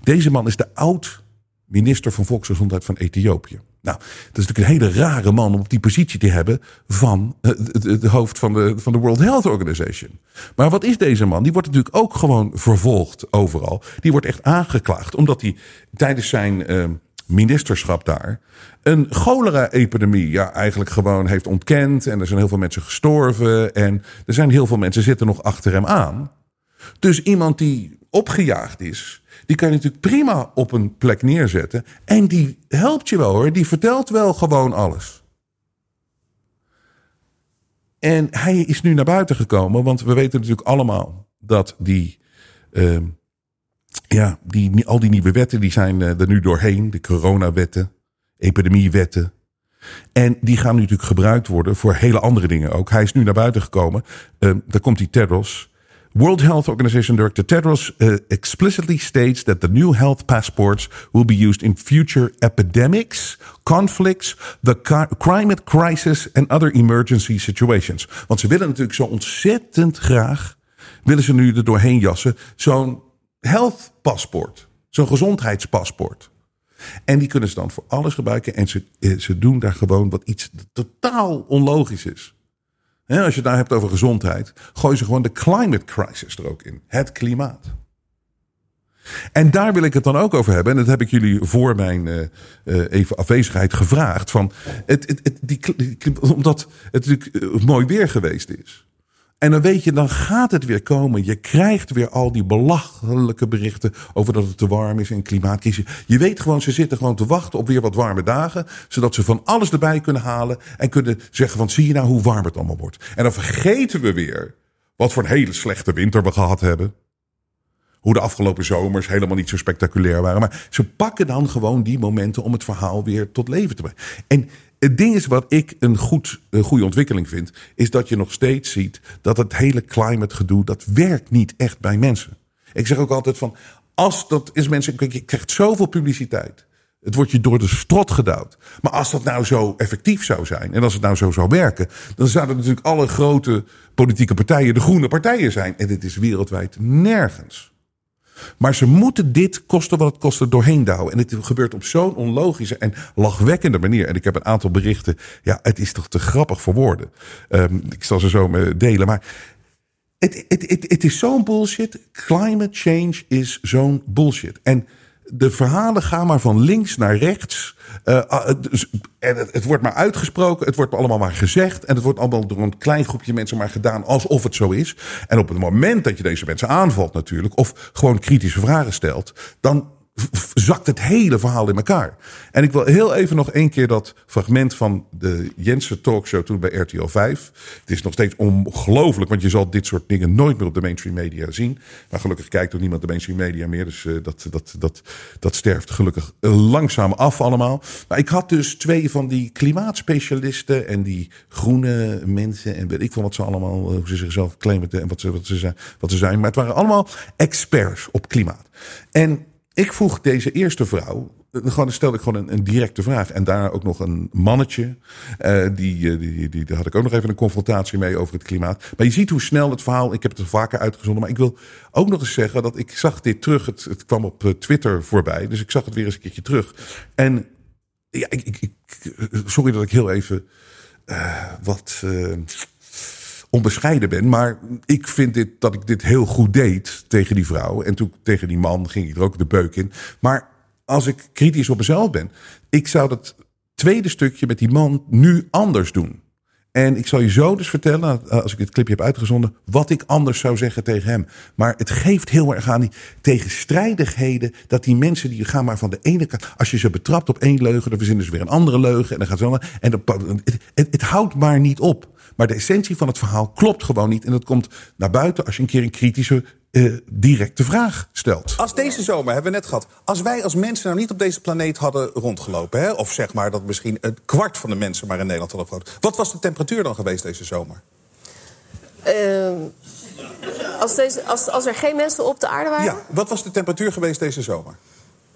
Deze man is de oud minister van Volksgezondheid van Ethiopië. Nou, dat is natuurlijk een hele rare man om op die positie te hebben van het, hoofd van de, van de World Health Organization. Maar wat is deze man? Die wordt natuurlijk ook gewoon vervolgd overal. Die wordt echt aangeklaagd omdat hij tijdens zijn uh, ministerschap daar een cholera-epidemie ja, eigenlijk gewoon heeft ontkend. En er zijn heel veel mensen gestorven. En er zijn heel veel mensen zitten nog achter hem aan. Dus iemand die opgejaagd is, die kan je natuurlijk prima op een plek neerzetten. En die helpt je wel hoor. Die vertelt wel gewoon alles. En hij is nu naar buiten gekomen, want we weten natuurlijk allemaal dat die, uh, ja, die, al die nieuwe wetten die zijn uh, er nu doorheen. De coronawetten, epidemiewetten. En die gaan nu natuurlijk gebruikt worden voor hele andere dingen ook. Hij is nu naar buiten gekomen. Uh, daar komt die Tedros. World Health Organization Director Tedros uh, explicitly states that the new health passports will be used in future epidemics, conflicts, the climate crisis and other emergency situations. Want ze willen natuurlijk zo ontzettend graag, willen ze nu er doorheen jassen, zo'n health paspoort, zo'n gezondheidspaspoort. En die kunnen ze dan voor alles gebruiken en ze, eh, ze doen daar gewoon wat iets totaal onlogisch is als je het nou hebt over gezondheid, gooi ze gewoon de climate crisis er ook in. Het klimaat. En daar wil ik het dan ook over hebben. En dat heb ik jullie voor mijn uh, uh, even afwezigheid gevraagd. Van het, het, die, omdat het natuurlijk mooi weer geweest is. En dan weet je, dan gaat het weer komen. Je krijgt weer al die belachelijke berichten over dat het te warm is en klimaatcrisis. Je weet gewoon, ze zitten gewoon te wachten op weer wat warme dagen. Zodat ze van alles erbij kunnen halen. En kunnen zeggen van, zie je nou hoe warm het allemaal wordt. En dan vergeten we weer wat voor een hele slechte winter we gehad hebben. Hoe de afgelopen zomers helemaal niet zo spectaculair waren. Maar ze pakken dan gewoon die momenten om het verhaal weer tot leven te brengen. En het ding is wat ik een, goed, een goede ontwikkeling vind, is dat je nog steeds ziet dat het hele climate gedoe, dat werkt niet echt bij mensen. Ik zeg ook altijd van, als dat is mensen, je krijgt zoveel publiciteit. Het wordt je door de strot gedouwd. Maar als dat nou zo effectief zou zijn en als het nou zo zou werken, dan zouden natuurlijk alle grote politieke partijen de groene partijen zijn. En dit is wereldwijd nergens. Maar ze moeten dit kosten wat het kost doorheen douwen. En het gebeurt op zo'n onlogische en lachwekkende manier. En ik heb een aantal berichten. Ja, het is toch te grappig voor woorden. Um, ik zal ze zo delen. Maar het, het, het, het is zo'n bullshit. Climate change is zo'n bullshit. En de verhalen gaan maar van links naar rechts. Uh, dus, en het, het, wordt maar uitgesproken, het wordt allemaal maar gezegd. En het wordt allemaal door een klein groepje mensen maar gedaan alsof het zo is. En op het moment dat je deze mensen aanvalt natuurlijk, of gewoon kritische vragen stelt, dan zakt het hele verhaal in elkaar. En ik wil heel even nog één keer dat fragment van de Jensen talkshow toen bij RTL 5. Het is nog steeds ongelooflijk, want je zal dit soort dingen nooit meer op de mainstream media zien. Maar gelukkig kijkt ook niemand de mainstream media meer. Dus uh, dat, dat, dat, dat sterft gelukkig langzaam af allemaal. Maar ik had dus twee van die klimaatspecialisten en die groene mensen. En weet ik van wat ze allemaal, hoe ze zichzelf claimen en wat ze, wat, ze zijn, wat ze zijn. Maar het waren allemaal experts op klimaat. En ik vroeg deze eerste vrouw, gewoon stelde ik gewoon een, een, directe vraag. En daarna ook nog een mannetje. Uh, die, die, die, daar had ik ook nog even een confrontatie mee over het klimaat. Maar je ziet hoe snel het verhaal. Ik heb het er vaker uitgezonden. Maar ik wil ook nog eens zeggen dat ik zag dit terug. Het, het kwam op Twitter voorbij. Dus ik zag het weer eens een keertje terug. En ja, ik, ik, sorry dat ik heel even wat. Onbescheiden ben. Maar ik vind dit, dat ik dit heel goed deed tegen die vrouw. En toen tegen die man ging ik er ook de beuk in. Maar als ik kritisch op mezelf ben, ik zou dat tweede stukje met die man nu anders doen. En ik zal je zo dus vertellen, als ik dit clipje heb uitgezonden, wat ik anders zou zeggen tegen hem. Maar het geeft heel erg aan die tegenstrijdigheden. Dat die mensen die gaan maar van de ene kant. Als je ze betrapt op één leugen, dan verzinnen ze weer een andere leugen. En dan gaat zo. En het, het houdt maar niet op. Maar de essentie van het verhaal klopt gewoon niet. En dat komt naar buiten als je een keer een kritische, uh, directe vraag stelt. Als deze zomer, hebben we net gehad. Als wij als mensen nou niet op deze planeet hadden rondgelopen. Hè, of zeg maar dat misschien een kwart van de mensen maar in Nederland hadden rondgelopen. Wat was de temperatuur dan geweest deze zomer? Uh, als, deze, als, als er geen mensen op de aarde waren? Ja, wat was de temperatuur geweest deze zomer?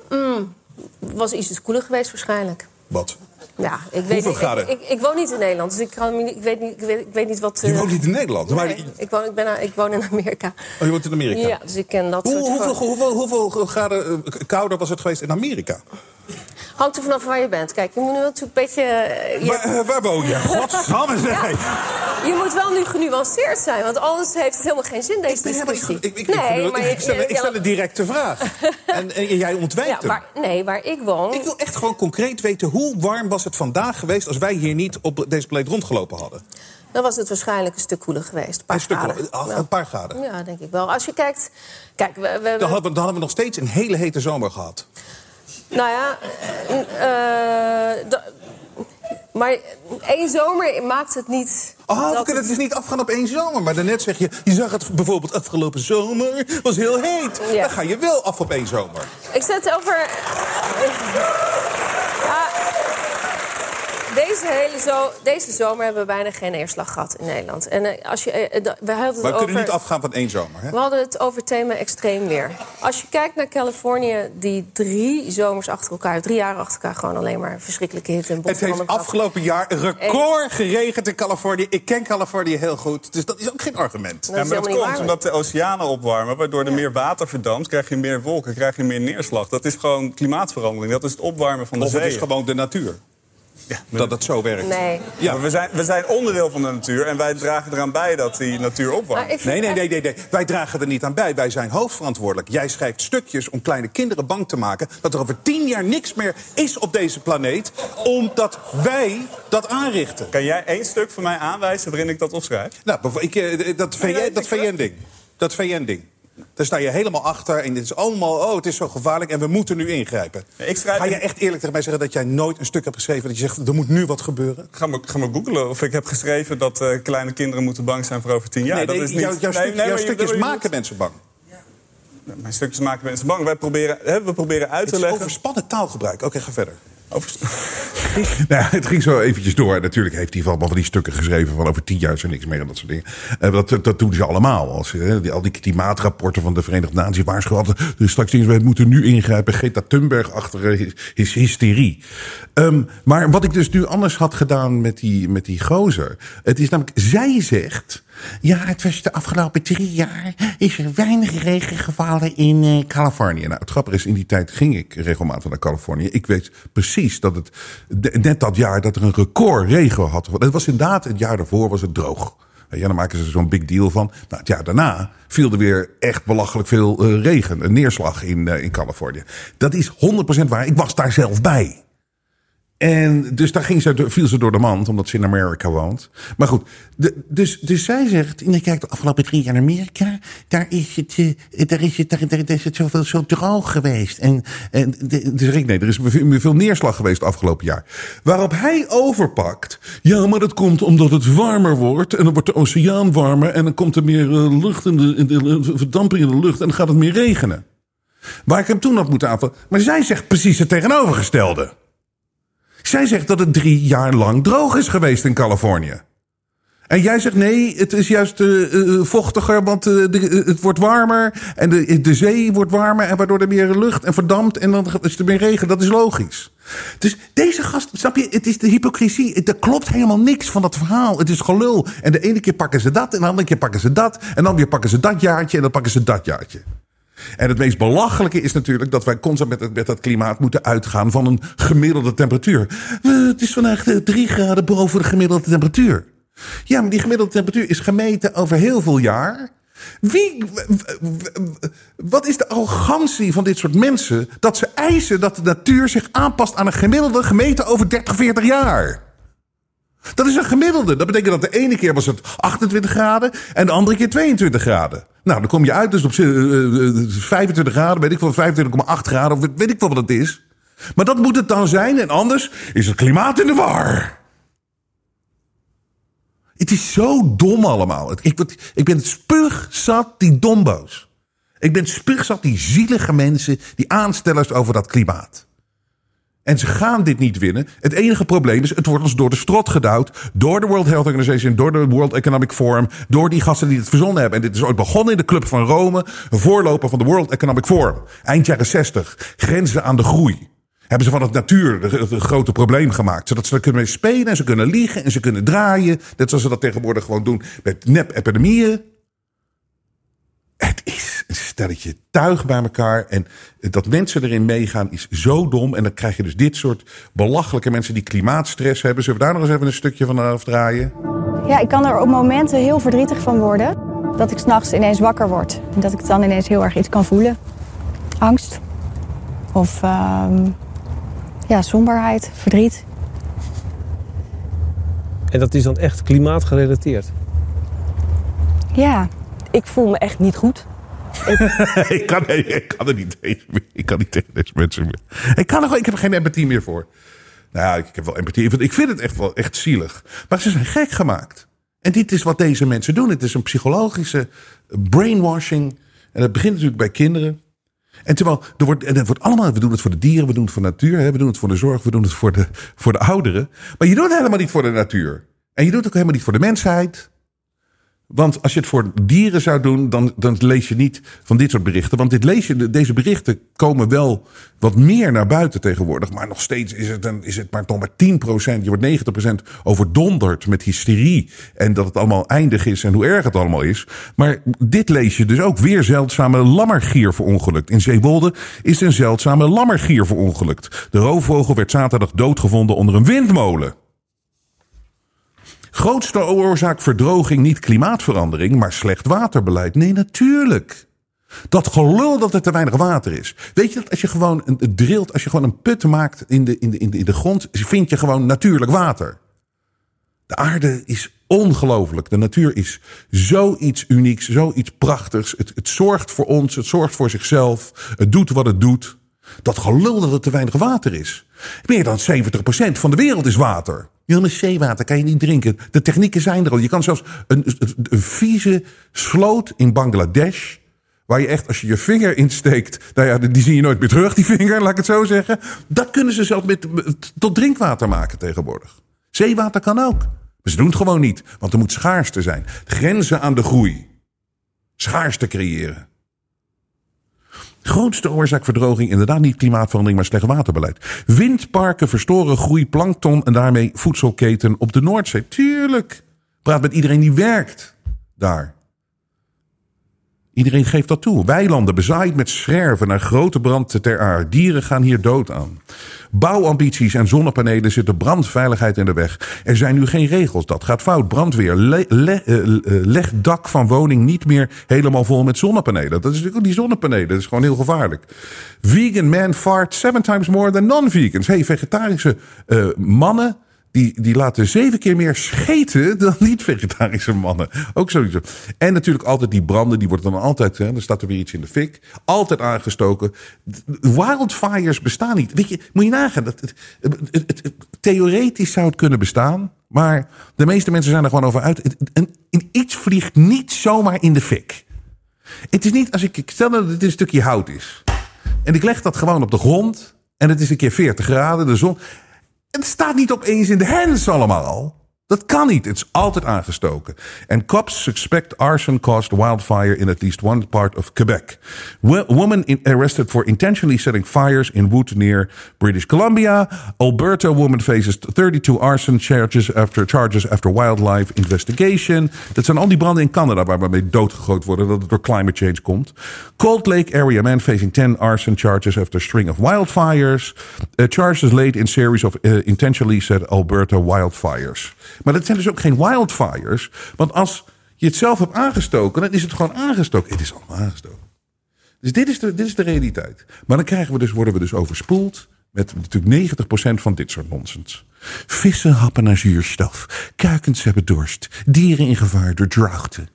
Mm, was iets koeler geweest waarschijnlijk. Wat? Ja, ik weet Hoeveel graden? Ik, ik, ik, woon niet in Nederland, dus ik, kan, ik, weet, niet, ik, weet, ik weet niet wat... Je woont niet in Nederland? Nee, maar... ik, woon, ik, ben, ik woon in Amerika. Oh, je woont in Amerika? Ja, dus ik ken dat Hoe, soort hoeveel, hoeveel, hoeveel, graden kouder was het geweest in Amerika? Hangt er vanaf waar je bent. Kijk, je moet nu natuurlijk een beetje... Je... Waar, waar, woon je? Godsamme zeg! Ja, je moet wel nu genuanceerd zijn, want anders heeft het helemaal geen zin, deze discussie. Ik, ik, nee, maar ik, stel, ik stel een directe vraag. en, en, jij ontwijkt ja, waar, Nee, waar ik woon... Ik wil echt gewoon concreet weten, hoe warm was het vandaag geweest... als wij hier niet op deze planeet rondgelopen hadden? Dan was het waarschijnlijk een stuk koeler geweest. Een paar een graden. Stuk, een, een paar graden? Ja, denk ik wel. Als je kijkt... Kijk, we, we, dan, hadden we, dan hadden we nog steeds een hele hete zomer gehad. Nou ja, uh, maar één zomer maakt het niet. Oh, we kunnen het dus niet afgaan op één zomer. Maar daarnet zeg je, je zag het bijvoorbeeld afgelopen zomer, was heel heet. Ja. Dan ga je wel af op één zomer. Ik zet over. Ja, deze, hele zo, deze zomer hebben we bijna geen neerslag gehad in Nederland. En uh, als je, uh, we hadden het maar we over, kunnen niet afgaan van één zomer, hè? We hadden het over het thema extreem weer. Als je kijkt naar Californië, die drie zomers achter elkaar... drie jaar achter elkaar gewoon alleen maar verschrikkelijke hitte en Het heeft afgelopen jaar record en... geregend in Californië. Ik ken Californië heel goed, dus dat is ook geen argument. Dat ja, maar dat komt omdat de oceanen opwarmen... waardoor er ja. meer water verdampt, krijg je meer wolken, krijg je meer neerslag. Dat is gewoon klimaatverandering, dat is het opwarmen van de of zee. het is gewoon de natuur. Ja, dat het zo werkt. Nee. Ja. We, zijn, we zijn onderdeel van de natuur en wij dragen eraan bij dat die natuur opwarmt. Nee, nee, nee, nee, nee. Wij dragen er niet aan bij. Wij zijn hoofdverantwoordelijk. Jij schrijft stukjes om kleine kinderen bang te maken... dat er over tien jaar niks meer is op deze planeet... omdat wij dat aanrichten. Kan jij één stuk voor mij aanwijzen waarin ik dat opschrijf? Nou, ik, dat VN-ding. Dat VN-ding. Daar sta je helemaal achter en het is allemaal, oh, het is zo gevaarlijk en we moeten nu ingrijpen. Ik schrijf... Ga je echt eerlijk tegen mij zeggen dat jij nooit een stuk hebt geschreven dat je zegt, er moet nu wat gebeuren? Ga maar, ga maar googlen of ik heb geschreven dat uh, kleine kinderen moeten bang zijn voor over tien jaar. Nee, dat nee, is niet... jouw, jouw, nee, stuk, jouw stukjes je, maken mensen bang. Ja, mijn stukjes maken mensen bang. Wij proberen, hè, we proberen uit te het leggen... overspannen taalgebruik. Oké, okay, ga verder. Nou, het ging zo eventjes door. Natuurlijk heeft hij van die stukken geschreven van over tien jaar is er niks meer en dat soort dingen. Uh, dat, dat doen ze allemaal. Als, uh, die, al die klimaatrapporten van de Verenigde Naties waarschuwen dus straks dingen, wij moeten nu ingrijpen. Greta Thunberg achter uh, hysterie. Um, maar wat ik dus nu anders had gedaan met die, met die gozer. Het is namelijk, zij zegt. Ja, het was de afgelopen drie jaar is er weinig regen gevallen in uh, Californië. Nou, het grappige is, in die tijd ging ik regelmatig naar Californië. Ik weet precies dat het net dat jaar dat er een record regen had. Het was inderdaad, het jaar daarvoor was het droog. Ja, dan maken ze zo'n big deal van. Nou, het jaar daarna viel er weer echt belachelijk veel eh, regen, een neerslag in, eh, in Californië. Dat is 100% waar. Ik was daar zelf bij. En dus daar ging ze, viel ze door de mand, omdat ze in Amerika woont. Maar goed, de, dus, dus zij zegt, en ik kijk de afgelopen drie jaar in Amerika, daar is het, eh, daar is het, daar, is het zoveel zo droog geweest. En, en de- dus ik, nee, er is veel, neerslag geweest afgelopen jaar. Waarop hij overpakt, ja, maar dat komt omdat het warmer wordt. En dan wordt de oceaan warmer en dan komt er meer eh, lucht in de, in de verdamping in de lucht en dan gaat het meer regenen. Waar ik hem toen had moeten aanvallen. Maar zij zegt precies het tegenovergestelde. Zij zegt dat het drie jaar lang droog is geweest in Californië. En jij zegt nee, het is juist eh, eh, vochtiger, want eh, de, eh, het wordt warmer. En de, de zee wordt warmer, en waardoor er meer lucht en verdampt. En dan is er meer regen, dat is logisch. Dus deze gast, snap je, het is de hypocrisie. Er klopt helemaal niks van dat verhaal. Het is gelul. En de ene keer pakken ze dat, en de andere keer pakken ze dat. En dan weer pakken ze dat jaartje, en dan pakken ze dat jaartje. En het meest belachelijke is natuurlijk dat wij constant met, het- met dat klimaat moeten uitgaan van een gemiddelde temperatuur. Eh, Het is vandaag eh, drie graden boven de gemiddelde temperatuur. Ja, maar die gemiddelde temperatuur is gemeten over heel veel jaar. Wie, wat is de arrogantie van dit soort mensen dat ze eisen dat de natuur zich aanpast aan een gemiddelde gemeten over 30, 40 jaar? Dat is een gemiddelde. Dat betekent dat de ene keer was het 28 graden en de andere keer 22 graden. Nou, dan kom je uit dus op eh, eh, 25 graden, weet ik wel, 25,8 graden, of weet ik wel wat het is. Maar dat moet het dan zijn en anders is het klimaat in de war. Het is zo dom allemaal. Ik, ik ben spuugzat die dombo's. Ik ben spuugzat die zielige mensen, die aanstellers over dat klimaat. En ze gaan dit niet winnen. Het enige probleem is, het wordt ons door de strot gedouwd. Door de World Health Organization, door de World Economic Forum. Door die gasten die het verzonnen hebben. En dit is ooit begonnen in de Club van Rome. Een voorloper van de World Economic Forum. Eind jaren 60. Grenzen aan de groei. Hebben ze van het natuur het grote probleem gemaakt. Zodat ze er kunnen mee spelen en ze kunnen liegen en ze kunnen draaien. Net zoals ze dat tegenwoordig gewoon doen met nep-epidemieën. Het is stelletje tuig bij elkaar. En dat mensen erin meegaan is zo dom. En dan krijg je dus dit soort belachelijke mensen die klimaatstress hebben. Zullen we daar nog eens even een stukje van afdraaien? Ja, ik kan er op momenten heel verdrietig van worden. Dat ik s'nachts ineens wakker word. En dat ik dan ineens heel erg iets kan voelen. Angst. Of ehm, ja, somberheid, verdriet. En dat is dan echt klimaatgerelateerd. Ja. Ik voel me echt niet goed. ik, kan, ik kan er niet tegen. Ik kan niet tegen deze mensen meer. Ik, kan er, ik heb er geen empathie meer voor. Nou ik heb wel empathie. Ik vind het echt wel echt zielig. Maar ze zijn gek gemaakt. En dit is wat deze mensen doen. Het is een psychologische brainwashing. En dat begint natuurlijk bij kinderen. En terwijl er wordt, het wordt allemaal, we doen het voor de dieren, we doen het voor de natuur, hè, we doen het voor de zorg, we doen het voor de, voor de ouderen. Maar je doet het helemaal niet voor de natuur. En je doet het ook helemaal niet voor de mensheid. Want als je het voor dieren zou doen, dan, dan lees je niet van dit soort berichten. Want dit lees je, deze berichten komen wel wat meer naar buiten tegenwoordig. Maar nog steeds is het, een, is het maar nog maar 10%. Je wordt 90% overdonderd met hysterie. En dat het allemaal eindig is en hoe erg het allemaal is. Maar dit lees je dus ook. Weer zeldzame lammergier verongelukt. In Zeewolde is een zeldzame lammergier verongelukt. De roofvogel werd zaterdag doodgevonden onder een windmolen. Grootste oorzaak verdroging niet klimaatverandering, maar slecht waterbeleid. Nee, natuurlijk. Dat gelul dat er te weinig water is. Weet je dat als je gewoon een, drilt, als je gewoon een put maakt in de, in, de, in, de, in de grond, vind je gewoon natuurlijk water. De aarde is ongelooflijk. De natuur is zoiets unieks, zoiets prachtigs. Het, het zorgt voor ons, het zorgt voor zichzelf. Het doet wat het doet. Dat gelul dat er te weinig water is. Meer dan 70% van de wereld is water. Maar zeewater kan je niet drinken. De technieken zijn er al. Je kan zelfs een, een, vieze sloot in Bangladesh. Waar je echt, als je je vinger insteekt. Nou ja, die zie je nooit meer terug, die vinger, laat ik het zo zeggen. Dat kunnen ze zelfs met- tot drinkwater maken tegenwoordig. Zeewater kan ook. Maar ze doen het gewoon niet, want er moet schaarste zijn. Grenzen aan de groei. Schaarste creëren. Grootste oorzaak verdroging inderdaad niet klimaatverandering, maar slecht waterbeleid. Windparken verstoren groei plankton en daarmee voedselketen op de Noordzee. Tuurlijk. Praat met iedereen die werkt daar. Iedereen geeft dat toe. Weilanden bezaaid met scherven naar grote brand ter aarde. Dieren gaan hier dood aan. Bouwambities en zonnepanelen zitten brandveiligheid in de weg. Er zijn nu geen regels. Dat gaat fout. Brandweer. Eh, eh, leg dak van woning niet meer helemaal vol met zonnepanelen. Dat is natuurlijk die zonnepanelen. Dat is gewoon heel gevaarlijk. Vegan man fart seven times more than non-vegans. Hey, vegetarische eh, mannen die, die laten zeven keer meer scheten dan niet-vegetarische mannen. Ook zoiets. En natuurlijk altijd die branden, die worden dan altijd, hè, dan staat er weer iets in de fik. Altijd aangestoken. Wildfires bestaan niet. Weet je, moet je nagaan. Dat, het, theoretisch zou het kunnen bestaan. Maar de meeste mensen zijn er gewoon over uit. En, iets vliegt niet zomaar in de fik. Het is niet als ik, ik stel dat het een stukje hout is. En ik leg dat gewoon op de grond. En het is een keer 40 graden, de zon. Het staat niet opeens in de hands allemaal. Dat kan niet. Het is altijd aangestoken. En cops suspect arson caused wildfire in at least one part of Quebec. woman arrested for intentionally setting fires in wood near British Columbia. Alberta woman faces 32 arson charges after charges after wildlife investigation. Dat zijn al die branden in Canada waar we mee doodgegooid worden dat het door climate change komt. Cold Lake area man facing 10 arson charges after string of wildfires. Uh, charges laid in series of uh, intentionally set Alberta wildfires. Maar dat zijn dus ook geen wildfires. Want als je het zelf hebt aangestoken, dan is het gewoon aangestoken. Het is allemaal aangestoken. Dus dit is de, dit is de realiteit. Maar dan krijgen we dus, worden we dus overspoeld met natuurlijk 90% van dit soort nonsens. Vissen happen naar zuurstof. Kuikens hebben dorst. Dieren in gevaar door droogte.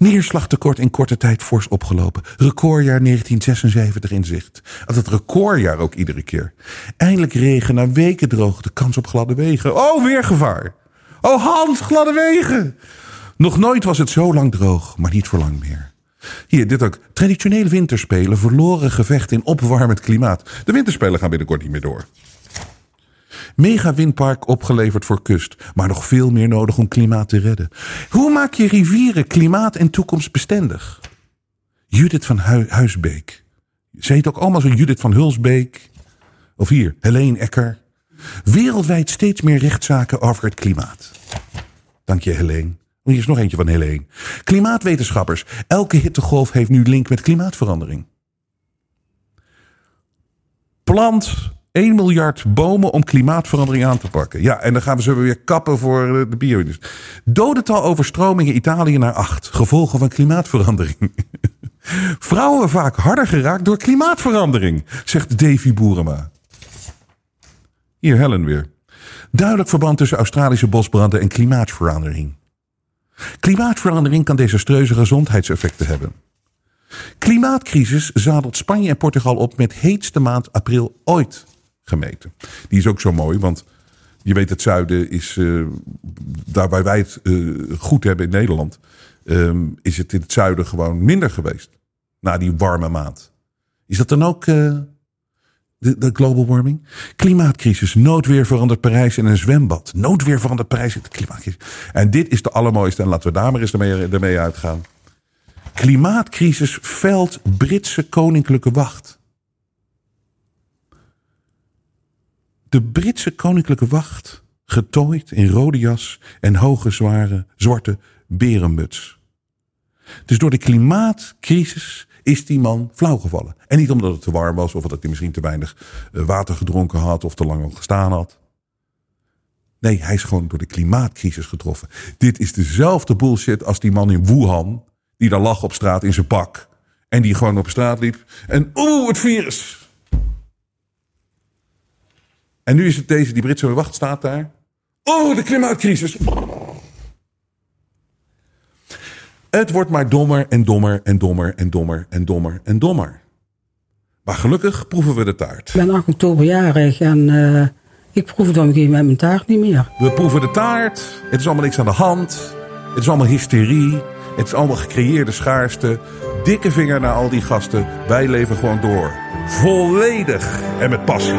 Neerslagtekort in korte tijd fors opgelopen. Recordjaar 1976 in zicht. het recordjaar ook iedere keer. Eindelijk regen na weken droogte. Kans op gladde wegen. Oh, weer gevaar. Oh, Hans, gladde wegen. Nog nooit was het zo lang droog, maar niet voor lang meer. Hier, dit ook. Traditionele winterspelen, verloren gevecht in opwarmend klimaat. De winterspelen gaan binnenkort niet meer door. Mega windpark opgeleverd voor kust, maar nog veel meer nodig om klimaat te redden. Hoe maak je rivieren klimaat- en toekomstbestendig? Judith van Huisbeek. Ze heet ook allemaal zo Judith van Hulsbeek. Of hier, Helene Ecker. Wereldwijd steeds meer rechtszaken over het klimaat. Dank je, Helene. Hier is nog eentje van Helene. Klimaatwetenschappers. Elke hittegolf heeft nu link met klimaatverandering. Plant 1 miljard bomen om klimaatverandering aan te pakken. Ja, en dan gaan we zo weer kappen voor de bio-industrie. Dodental overstromingen Italië naar 8. Gevolgen van klimaatverandering. Vrouwen vaak harder geraakt door klimaatverandering, zegt Davy Boerema. Hier Helen weer. Duidelijk verband tussen Australische bosbranden en klimaatverandering. Klimaatverandering kan desastreuze gezondheidseffecten hebben. Klimaatcrisis zadelt Spanje en Portugal op met heetste maand april ooit gemeten. Die is ook zo mooi, want je weet het zuiden is, uh, daar waar wij het uh, goed hebben in Nederland, um, is het in het zuiden gewoon minder geweest. Na die warme maand. Is dat dan ook uh, de, de, global warming? Klimaatcrisis, noodweer verandert Parijs in een zwembad. Noodweer verandert Parijs in de klimaatcrisis. En dit is de allermooiste en laten we daar maar eens ermee, ermee uitgaan. Klimaatcrisis veld Britse koninklijke wacht. De Britse koninklijke wacht, getooid in rode jas en hoge zware zwarte berenmuts. Dus door de klimaatcrisis is die man flauwgevallen. En niet omdat het te warm was of dat hij misschien te weinig eh, water gedronken had of te lang al gestaan had. Nee, hij is gewoon door de klimaatcrisis getroffen. Dit is dezelfde bullshit als die man in Wuhan, die daar lag op straat in zijn pak. En die gewoon op straat liep. En oeh, het virus. En nu is het deze, die Britse wacht staat daar. Oh, de klimaatcrisis. Het wordt maar dommer en dommer en dommer en dommer en dommer en dommer. Maar gelukkig proeven we de taart. Ik ben 8 oktober jarig en uh, ik proef het op een gegeven moment mijn taart niet meer. We proeven de taart. Het is allemaal niks aan de hand. Het is allemaal hysterie. Het is allemaal gecreëerde schaarste. Dikke vinger naar al die gasten. Wij leven gewoon door. Volledig en met passie.